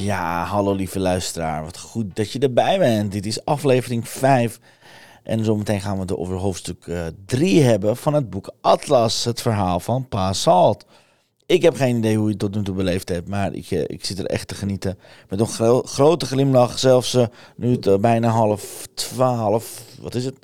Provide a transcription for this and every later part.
Ja, hallo lieve luisteraar. Wat goed dat je erbij bent. Dit is aflevering 5. En zometeen gaan we het over hoofdstuk 3 hebben van het boek Atlas, het verhaal van Pa Salt. Ik heb geen idee hoe je het tot nu toe beleefd hebt, maar ik, eh, ik zit er echt te genieten. Met een grote glimlach, zelfs uh, nu het bijna half twaalf, wat is het?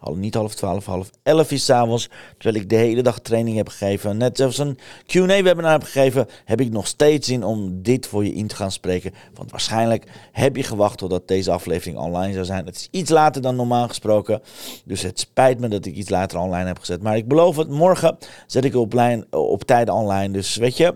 Niet half twaalf, half elf is s'avonds. Terwijl ik de hele dag training heb gegeven. Net zelfs een Q&A-webinar heb gegeven. Heb ik nog steeds zin om dit voor je in te gaan spreken. Want waarschijnlijk heb je gewacht totdat deze aflevering online zou zijn. Het is iets later dan normaal gesproken. Dus het spijt me dat ik iets later online heb gezet. Maar ik beloof het, morgen zet ik op, op tijd online. Dus weet je,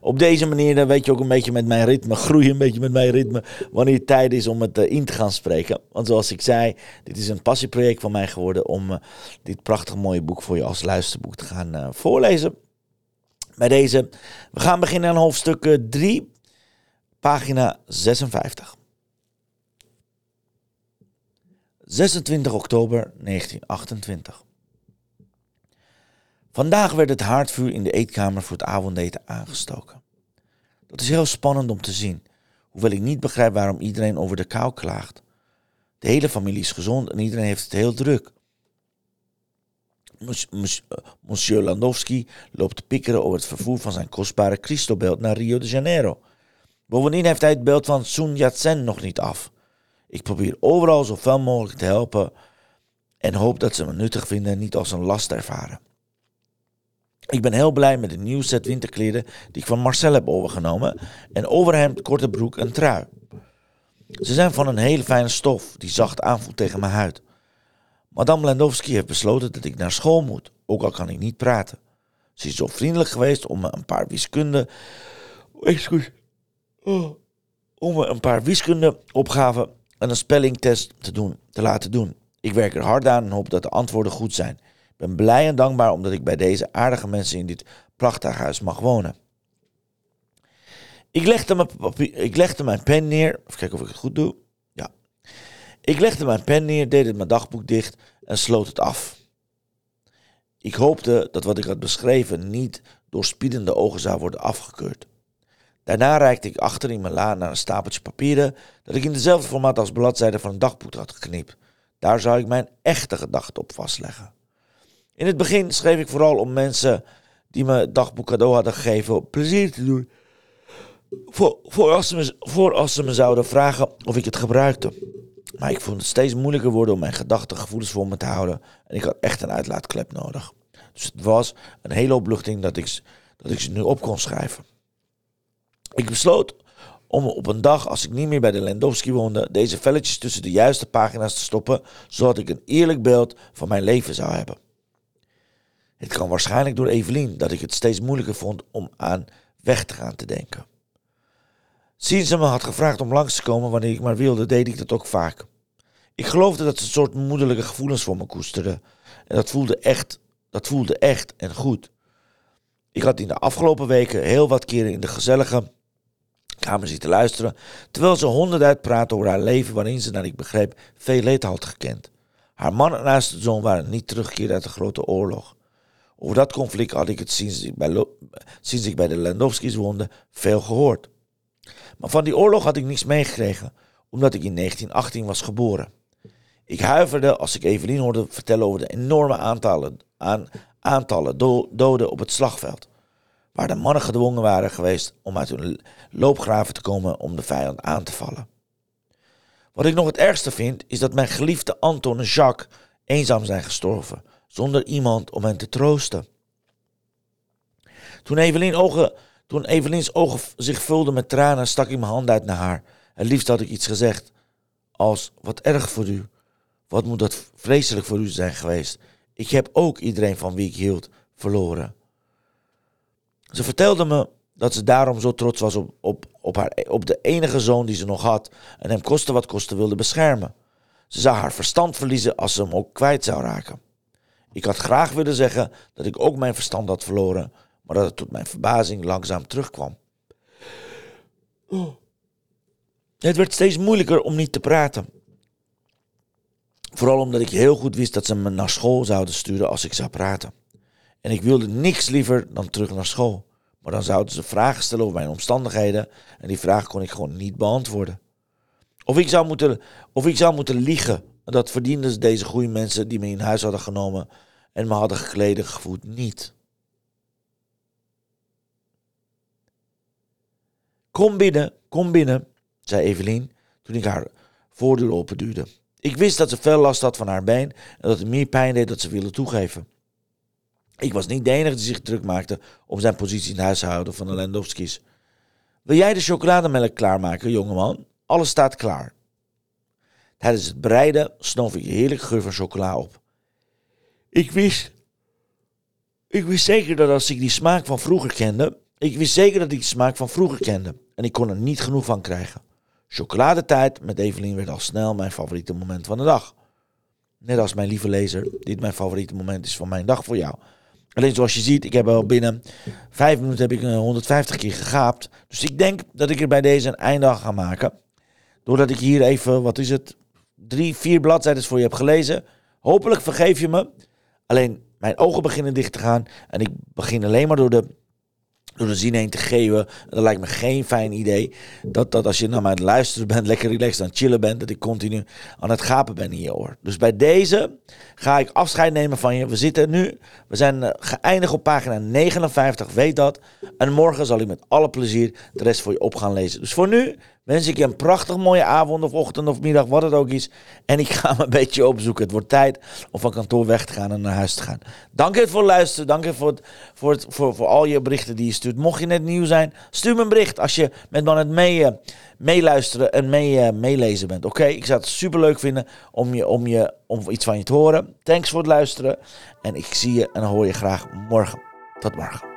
op deze manier dan weet je ook een beetje met mijn ritme, groei een beetje met mijn ritme, wanneer het tijd is om het uh, in te gaan spreken. Want zoals ik zei, dit is een passieproject van mij geworden om uh, dit prachtig mooie boek voor je als luisterboek te gaan uh, voorlezen. Bij deze, we gaan beginnen aan hoofdstuk 3, pagina 56. 26 oktober 1928. Vandaag werd het haardvuur in de eetkamer voor het avondeten aangestoken. Dat is heel spannend om te zien, hoewel ik niet begrijp waarom iedereen over de kou klaagt. De hele familie is gezond en iedereen heeft het heel druk. Monsieur Landowski loopt te pikkeren over het vervoer van zijn kostbare Christobeeld naar Rio de Janeiro. Bovendien heeft hij het beeld van Sun Yat-sen nog niet af. Ik probeer overal zoveel mogelijk te helpen en hoop dat ze me nuttig vinden en niet als een last ervaren. Ik ben heel blij met de nieuwe set winterkleren die ik van Marcel heb overgenomen. En overhemd, korte broek en trui. Ze zijn van een hele fijne stof die zacht aanvoelt tegen mijn huid. Madame Landowski heeft besloten dat ik naar school moet, ook al kan ik niet praten. Ze is zo vriendelijk geweest om me een paar wiskunde... Excuus. Oh. Om me een paar wiskundeopgaven en een spellingtest te, doen, te laten doen. Ik werk er hard aan en hoop dat de antwoorden goed zijn ben blij en dankbaar omdat ik bij deze aardige mensen in dit prachtige huis mag wonen. Ik legde, mijn mijn pen neer. Even kijken of ik het goed doe. Ja. Ik legde mijn pen neer, deed het mijn dagboek dicht en sloot het af. Ik hoopte dat wat ik had beschreven niet door spiedende ogen zou worden afgekeurd. Daarna reikte ik achter in mijn la naar een stapeltje papieren dat ik in dezelfde formaat als bladzijden van een dagboek had geknipt. Daar zou ik mijn echte gedachten op vastleggen. In het begin schreef ik vooral om mensen die me dagboek cadeau hadden gegeven plezier te doen. Voor, voor, als ze me, voor als ze me zouden vragen of ik het gebruikte. Maar ik vond het steeds moeilijker worden om mijn gedachten gevoelens voor me te houden. En ik had echt een uitlaatklep nodig. Dus het was een hele opluchting dat ik, dat ik ze nu op kon schrijven. Ik besloot om op een dag, als ik niet meer bij de Lendowski woonde, deze velletjes tussen de juiste pagina's te stoppen, zodat ik een eerlijk beeld van mijn leven zou hebben. Het kwam waarschijnlijk door Evelien dat ik het steeds moeilijker vond om aan weg te gaan te denken. Sinds ze me had gevraagd om langs te komen wanneer ik maar wilde, deed ik dat ook vaak. Ik geloofde dat ze een soort moederlijke gevoelens voor me koesterde. En dat voelde echt, dat voelde echt en goed. Ik had in de afgelopen weken heel wat keren in de gezellige kamer zitten luisteren, terwijl ze honderd uitpraatte over haar leven waarin ze, naar ik begreep, veel leed had gekend. Haar man en haar zoon waren niet teruggekeerd uit de grote oorlog. Over dat conflict had ik het sinds ik bij, de Landowski's woonde veel gehoord. Maar van die oorlog had ik niets meegekregen, omdat ik in 1918 was geboren. Ik huiverde als ik Evelien hoorde vertellen over de enorme aantallen, aan, aantallen doden op het slagveld. Waar de mannen gedwongen waren geweest om uit hun loopgraven te komen om de vijand aan te vallen. Wat ik nog het ergste vind, is dat mijn geliefde Anton en Jacques eenzaam zijn gestorven zonder iemand om hen te troosten. Toen, Evelien ogen, toen Evelien's ogen zich vulden met tranen, stak ik mijn hand uit naar haar. Het liefst had ik iets gezegd, als wat erg voor u. Wat moet dat vreselijk voor u zijn geweest. Ik heb ook iedereen van wie ik hield verloren. Ze vertelde me dat ze daarom zo trots was op, op, op, haar, op de enige zoon die ze nog had en hem koste wat koste wilde beschermen. Ze zou haar verstand verliezen als ze hem ook kwijt zou raken. Ik had graag willen zeggen dat ik ook mijn verstand had verloren, maar dat het tot mijn verbazing langzaam terugkwam. Het werd steeds moeilijker om niet te praten. Vooral omdat ik heel goed wist dat ze me naar school zouden sturen als ik zou praten. En ik wilde niks liever dan terug naar school. Maar dan zouden ze vragen stellen over mijn omstandigheden en die vragen kon ik gewoon niet beantwoorden. Of ik zou moeten, of ik zou moeten liegen. Dat verdienden deze goede mensen die me in huis hadden genomen en me hadden gekleden gevoed niet. Kom binnen, kom binnen, zei Evelien toen ik haar voordeur openduwde. Ik wist dat ze veel last had van haar been en dat het meer pijn deed dat ze wilde toegeven. Ik was niet de enige die zich druk maakte om zijn positie in het huishouden van de Lendowski's. Wil jij de chocolademelk klaarmaken, jongeman? Alles staat klaar. Tijdens het bereiden snoof ik heerlijk geur van chocola op. Ik wist. Ik wist zeker dat als ik die smaak van vroeger kende. Ik wist zeker dat ik die smaak van vroeger kende. En ik kon er niet genoeg van krijgen. Chocoladetijd met Evelien werd al snel mijn favoriete moment van de dag. Net als mijn lieve lezer, dit mijn favoriete moment is van mijn dag voor jou. Alleen zoals je ziet, ik heb al binnen vijf minuten heb ik 150 keer gegaapt. Dus ik denk dat ik er bij deze een einde aan ga maken. Doordat ik hier even, wat is het, drie, vier bladzijden voor je heb gelezen. Hopelijk vergeef je me. Alleen mijn ogen beginnen dicht te gaan. En ik begin alleen maar door de door de zin heen te geven. Dat lijkt me geen fijn idee. Dat, dat als je naar mij het luisteren bent, lekker relaxed aan het chillen bent, dat ik continu aan het gapen ben in je oor. Dus bij deze ga ik afscheid nemen van je. We zitten nu, we zijn eh, geëindigd op pagina 59, weet dat. En morgen zal ik met alle plezier de rest voor je op gaan lezen. Dus voor nu wens ik je een prachtig mooie avond of ochtend of middag, wat het ook is. En ik ga me een beetje opzoeken. Het wordt tijd om van kantoor weg te gaan en naar huis te gaan. Dank je voor het luisteren. Dank je voor, voor, voor, voor al je berichten die je stuurt. Mocht je net nieuw zijn, stuur me een bericht als je met me aan het mee, uh, meeluisteren en mee, uh, meelezen bent. Oké, ik zou het super leuk vinden om, je, om, je, om iets van je te horen. Thanks voor het luisteren. En ik zie je en hoor je graag morgen. Tot morgen.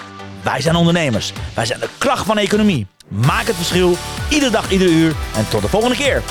wij zijn ondernemers. Wij zijn de kracht van de economie. Maak het verschil, iedere dag, iedere uur. En tot de volgende keer.